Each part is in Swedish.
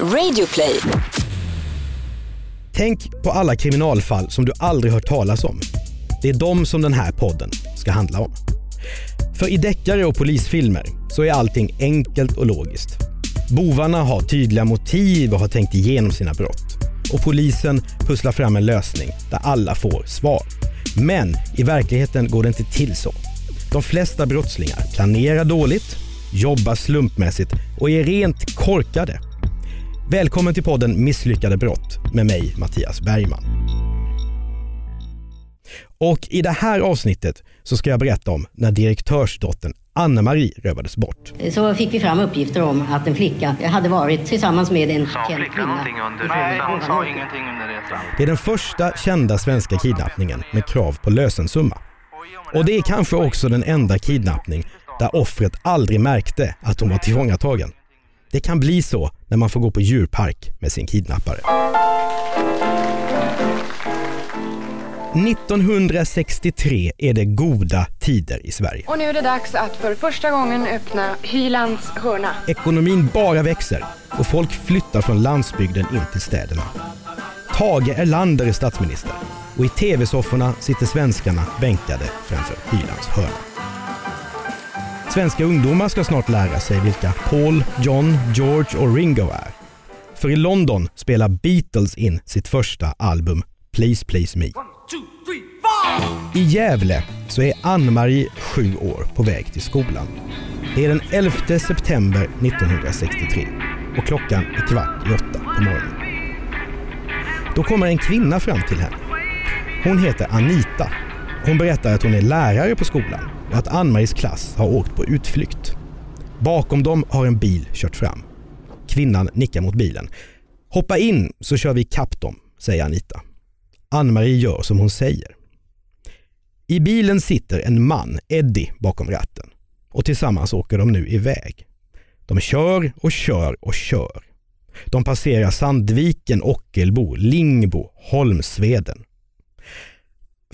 Radioplay. Tänk på alla kriminalfall som du aldrig hört talas om. Det är de som den här podden ska handla om. För i deckare och polisfilmer så är allting enkelt och logiskt. Bovarna har tydliga motiv och har tänkt igenom sina brott. Och polisen pusslar fram en lösning där alla får svar. Men i verkligheten går det inte till så. De flesta brottslingar planerar dåligt, jobbar slumpmässigt och är rent korkade. Välkommen till podden Misslyckade brott med mig Mattias Bergman. Och i det här avsnittet så ska jag berätta om när direktörsdottern Anna-Marie rövades bort. Så fick vi fram uppgifter om att en flicka hade varit tillsammans med en Sa känd kvinna. någonting under Nej? Hon hon sa sa ingenting under resan. Det är den första kända svenska kidnappningen med krav på lösensumma. Och det är kanske också den enda kidnappning där offret aldrig märkte att hon var tillfångatagen. Det kan bli så när man får gå på djurpark med sin kidnappare. 1963 är det goda tider i Sverige. Och nu är det dags att för första gången öppna Hylands hörna. Ekonomin bara växer och folk flyttar från landsbygden in till städerna. Tage Erlander är statsminister och i tv-sofforna sitter svenskarna bänkade framför Hylands hörna. Svenska ungdomar ska snart lära sig vilka Paul, John, George och Ringo är. För i London spelar Beatles in sitt första album Please Please Me. I Gävle så är Ann-Marie sju år på väg till skolan. Det är den 11 september 1963 och klockan är kvart i åtta på morgonen. Då kommer en kvinna fram till henne. Hon heter Anita. Hon berättar att hon är lärare på skolan och att Ann-Maries klass har åkt på utflykt. Bakom dem har en bil kört fram. Kvinnan nickar mot bilen. Hoppa in så kör vi ikapp dem, säger Anita. Ann-Marie gör som hon säger. I bilen sitter en man, Eddie, bakom ratten. Och tillsammans åker de nu iväg. De kör och kör och kör. De passerar Sandviken, Ockelbo, Lingbo, Holmsveden.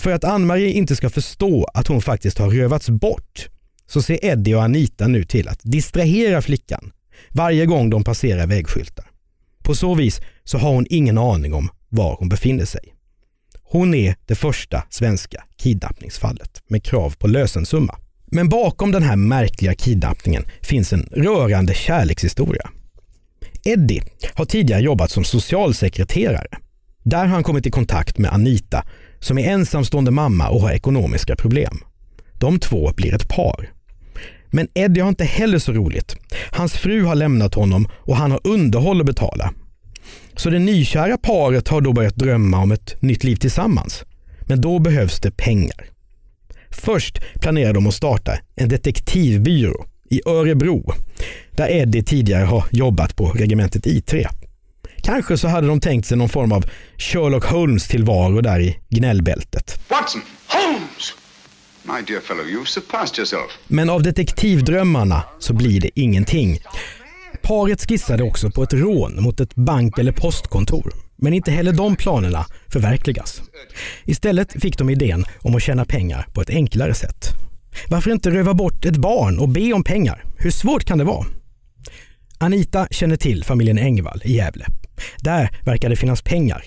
För att Ann-Marie inte ska förstå att hon faktiskt har rövats bort så ser Eddie och Anita nu till att distrahera flickan varje gång de passerar vägskyltar. På så vis så har hon ingen aning om var hon befinner sig. Hon är det första svenska kidnappningsfallet med krav på lösensumma. Men bakom den här märkliga kidnappningen finns en rörande kärlekshistoria. Eddie har tidigare jobbat som socialsekreterare. Där har han kommit i kontakt med Anita som är ensamstående mamma och har ekonomiska problem. De två blir ett par. Men Eddie har inte heller så roligt. Hans fru har lämnat honom och han har underhåll att betala. Så det nykära paret har då börjat drömma om ett nytt liv tillsammans. Men då behövs det pengar. Först planerar de att starta en detektivbyrå i Örebro där Eddie tidigare har jobbat på regementet I3. Kanske så hade de tänkt sig någon form av Sherlock Holmes tillvaro där i gnällbältet. Watson! Holmes! My dear fellow, you've surpassed yourself. Men av detektivdrömmarna så blir det ingenting. Paret skissade också på ett rån mot ett bank eller postkontor. Men inte heller de planerna förverkligas. Istället fick de idén om att tjäna pengar på ett enklare sätt. Varför inte röva bort ett barn och be om pengar? Hur svårt kan det vara? Anita känner till familjen Engvall i Gävle. Där verkar det finnas pengar.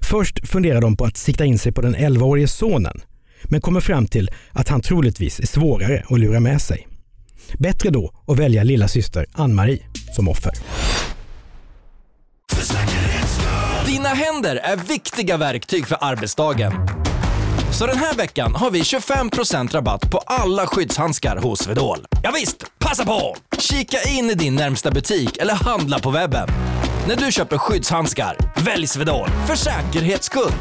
Först funderar de på att sikta in sig på den 11-årige sonen, men kommer fram till att han troligtvis är svårare att lura med sig. Bättre då att välja lilla syster Ann-Marie som offer. Dina händer är viktiga verktyg för arbetsdagen. Så den här veckan har vi 25% rabatt på alla skyddshandskar hos Swedol. Ja visst, passa på! Kika in i din närmsta butik eller handla på webben. När du köper skyddshandskar, välj Swedol för säkerhets skull.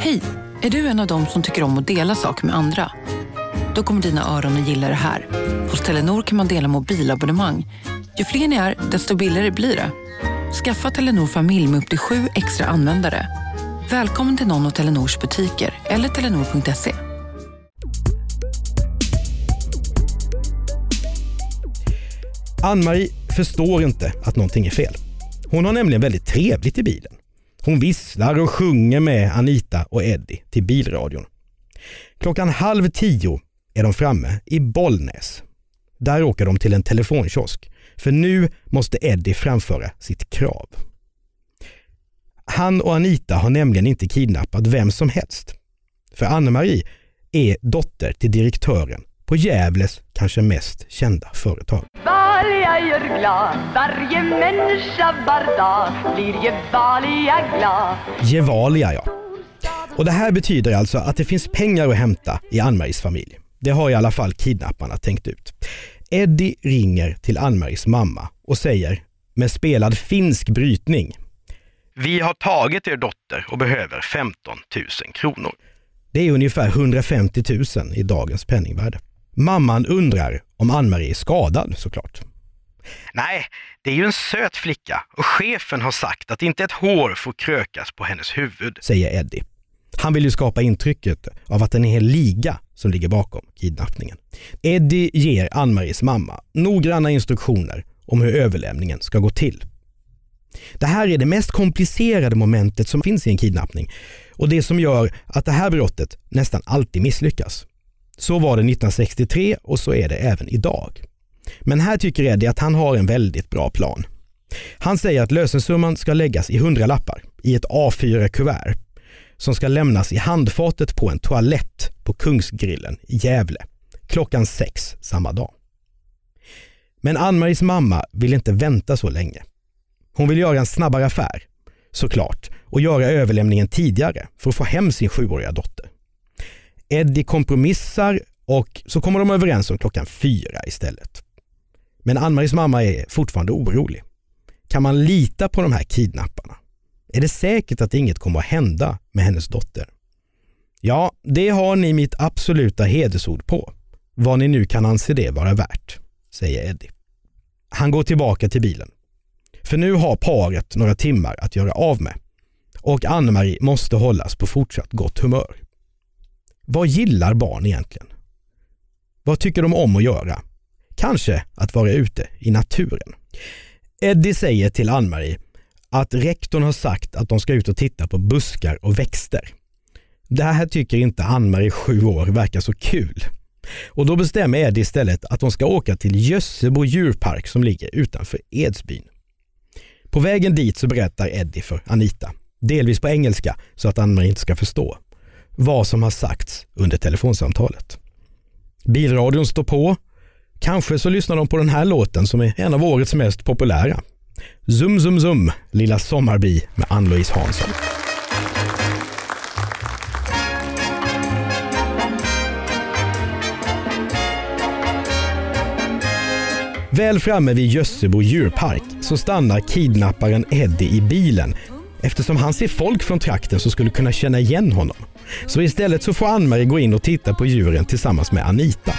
Hej! Är du en av dem som tycker om att dela saker med andra? Då kommer dina öron att gilla det här. Hos Telenor kan man dela mobilabonnemang. Ju fler ni är, desto billigare blir det. Skaffa Telenor familj med upp till sju extra användare. Välkommen till någon av Telenors butiker eller telenor.se. Ann-Marie förstår inte att någonting är fel. Hon har nämligen väldigt trevligt i bilen. Hon visslar och sjunger med Anita och Eddie till bilradion. Klockan halv tio är de framme i Bollnäs. Där åker de till en telefonkiosk. För nu måste Eddie framföra sitt krav. Han och Anita har nämligen inte kidnappat vem som helst. För Anne-Marie är dotter till direktören på Gävles kanske mest kända företag. Gevalia gör glad, varje människa var dag blir Gevalia glad. Gevalia ja. Och det här betyder alltså att det finns pengar att hämta i Ann-Maries familj. Det har i alla fall kidnapparna tänkt ut. Eddie ringer till Ann-Maries mamma och säger med spelad finsk brytning. Vi har tagit er dotter och behöver 15 000 kronor. Det är ungefär 150 000 i dagens penningvärde. Mamman undrar om Ann-Marie är skadad såklart. Nej, det är ju en söt flicka och chefen har sagt att inte ett hår får krökas på hennes huvud, säger Eddie. Han vill ju skapa intrycket av att det är en hel liga som ligger bakom kidnappningen. Eddie ger Ann-Maries mamma noggranna instruktioner om hur överlämningen ska gå till. Det här är det mest komplicerade momentet som finns i en kidnappning och det som gör att det här brottet nästan alltid misslyckas. Så var det 1963 och så är det även idag. Men här tycker Eddie att han har en väldigt bra plan. Han säger att lösensumman ska läggas i hundralappar i ett A4-kuvert som ska lämnas i handfatet på en toalett på Kungsgrillen i Gävle klockan sex samma dag. Men Ann-Maries mamma vill inte vänta så länge. Hon vill göra en snabbare affär, såklart, och göra överlämningen tidigare för att få hem sin sjuåriga dotter. Eddie kompromissar och så kommer de överens om klockan fyra istället. Men Ann-Maries mamma är fortfarande orolig. Kan man lita på de här kidnapparna? Är det säkert att inget kommer att hända med hennes dotter? Ja, det har ni mitt absoluta hedersord på. Vad ni nu kan anse det vara värt, säger Eddie. Han går tillbaka till bilen. För nu har paret några timmar att göra av med och Anne-Marie måste hållas på fortsatt gott humör. Vad gillar barn egentligen? Vad tycker de om att göra? Kanske att vara ute i naturen. Eddie säger till Ann-Marie att rektorn har sagt att de ska ut och titta på buskar och växter. Det här tycker inte Ann-Marie, sju år, verkar så kul. Och då bestämmer Eddie istället att de ska åka till Gössebo djurpark som ligger utanför Edsbyn. På vägen dit så berättar Eddie för Anita, delvis på engelska så att Ann-Marie inte ska förstå, vad som har sagts under telefonsamtalet. Bilradion står på. Kanske så lyssnar de på den här låten som är en av årets mest populära. Zum zum zum, Lilla sommarbi med Ann-Louise Hansson. Väl framme vid Gössebo djurpark så stannar kidnapparen Eddie i bilen eftersom han ser folk från trakten som skulle kunna känna igen honom. Så istället så får Ann-Marie gå in och titta på djuren tillsammans med Anita.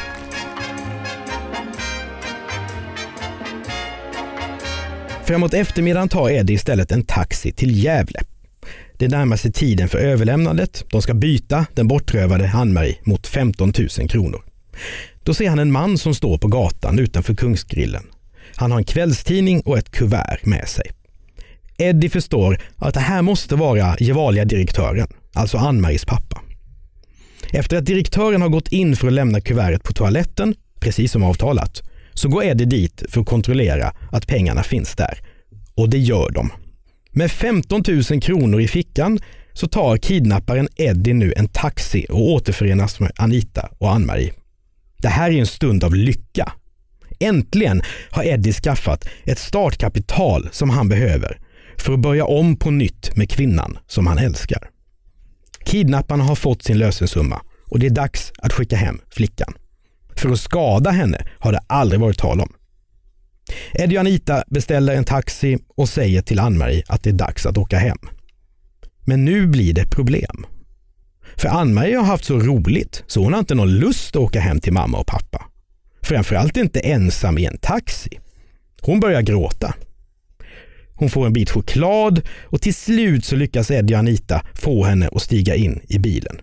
Framåt eftermiddagen tar Eddie istället en taxi till Gävle. Det närmar sig tiden för överlämnandet. De ska byta den bortrövade Ann-Marie mot 15 000 kronor. Då ser han en man som står på gatan utanför Kungsgrillen. Han har en kvällstidning och ett kuvert med sig. Eddie förstår att det här måste vara Gevalia-direktören, alltså Ann-Maries pappa. Efter att direktören har gått in för att lämna kuvertet på toaletten, precis som avtalat, så går Eddie dit för att kontrollera att pengarna finns där. Och det gör de. Med 15 000 kronor i fickan så tar kidnapparen Eddie nu en taxi och återförenas med Anita och Ann-Marie. Det här är en stund av lycka. Äntligen har Eddie skaffat ett startkapital som han behöver för att börja om på nytt med kvinnan som han älskar. Kidnapparna har fått sin lösensumma och det är dags att skicka hem flickan. För att skada henne har det aldrig varit tal om. Eddie och Anita beställer en taxi och säger till Ann-Marie att det är dags att åka hem. Men nu blir det problem. För Ann-Marie har haft så roligt så hon har inte någon lust att åka hem till mamma och pappa. Framförallt inte ensam i en taxi. Hon börjar gråta. Hon får en bit choklad och till slut så lyckas Eddie och Anita få henne att stiga in i bilen.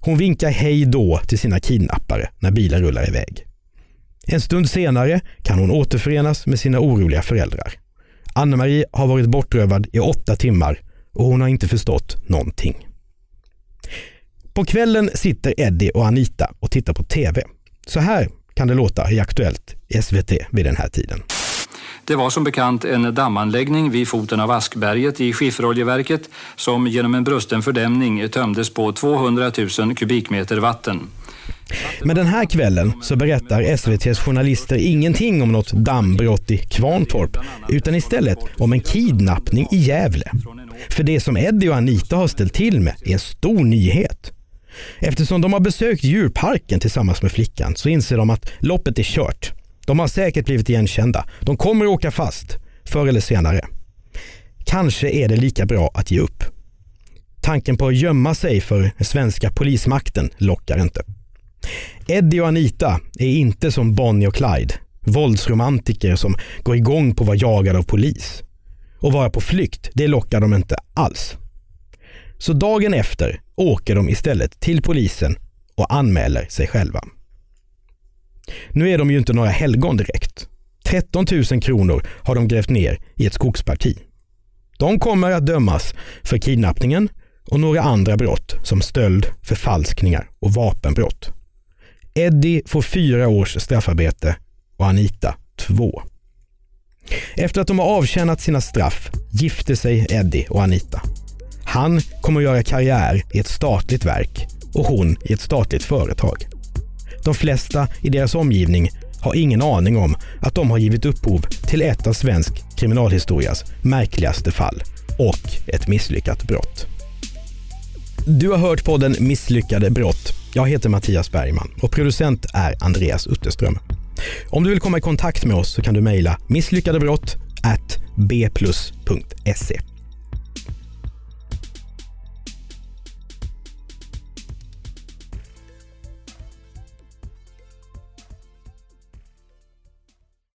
Hon vinkar hej då till sina kidnappare när bilen rullar iväg. En stund senare kan hon återförenas med sina oroliga föräldrar. Anne-Marie har varit bortrövad i åtta timmar och hon har inte förstått någonting. På kvällen sitter Eddie och Anita och tittar på TV. Så här kan det låta i Aktuellt i SVT vid den här tiden. Det var som bekant en dammanläggning vid foten av Askberget i skifferoljeverket som genom en brusten fördämning tömdes på 200 000 kubikmeter vatten. Men den här kvällen så berättar SVTs journalister ingenting om något dammbrott i Kvarntorp utan istället om en kidnappning i Gävle. För det som Eddie och Anita har ställt till med är en stor nyhet. Eftersom de har besökt djurparken tillsammans med flickan så inser de att loppet är kört. De har säkert blivit igenkända. De kommer att åka fast, förr eller senare. Kanske är det lika bra att ge upp. Tanken på att gömma sig för svenska polismakten lockar inte. Eddie och Anita är inte som Bonnie och Clyde, våldsromantiker som går igång på att vara jagade av polis. Och vara på flykt, det lockar de inte alls. Så dagen efter åker de istället till polisen och anmäler sig själva. Nu är de ju inte några helgon direkt. 13 000 kronor har de grävt ner i ett skogsparti. De kommer att dömas för kidnappningen och några andra brott som stöld, förfalskningar och vapenbrott. Eddie får fyra års straffarbete och Anita två. Efter att de har avtjänat sina straff gifter sig Eddie och Anita. Han kommer att göra karriär i ett statligt verk och hon i ett statligt företag. De flesta i deras omgivning har ingen aning om att de har givit upphov till ett av svensk kriminalhistorias märkligaste fall och ett misslyckat brott. Du har hört podden Misslyckade brott. Jag heter Mattias Bergman och producent är Andreas Utterström. Om du vill komma i kontakt med oss så kan du mejla misslyckadebrott bplus.se.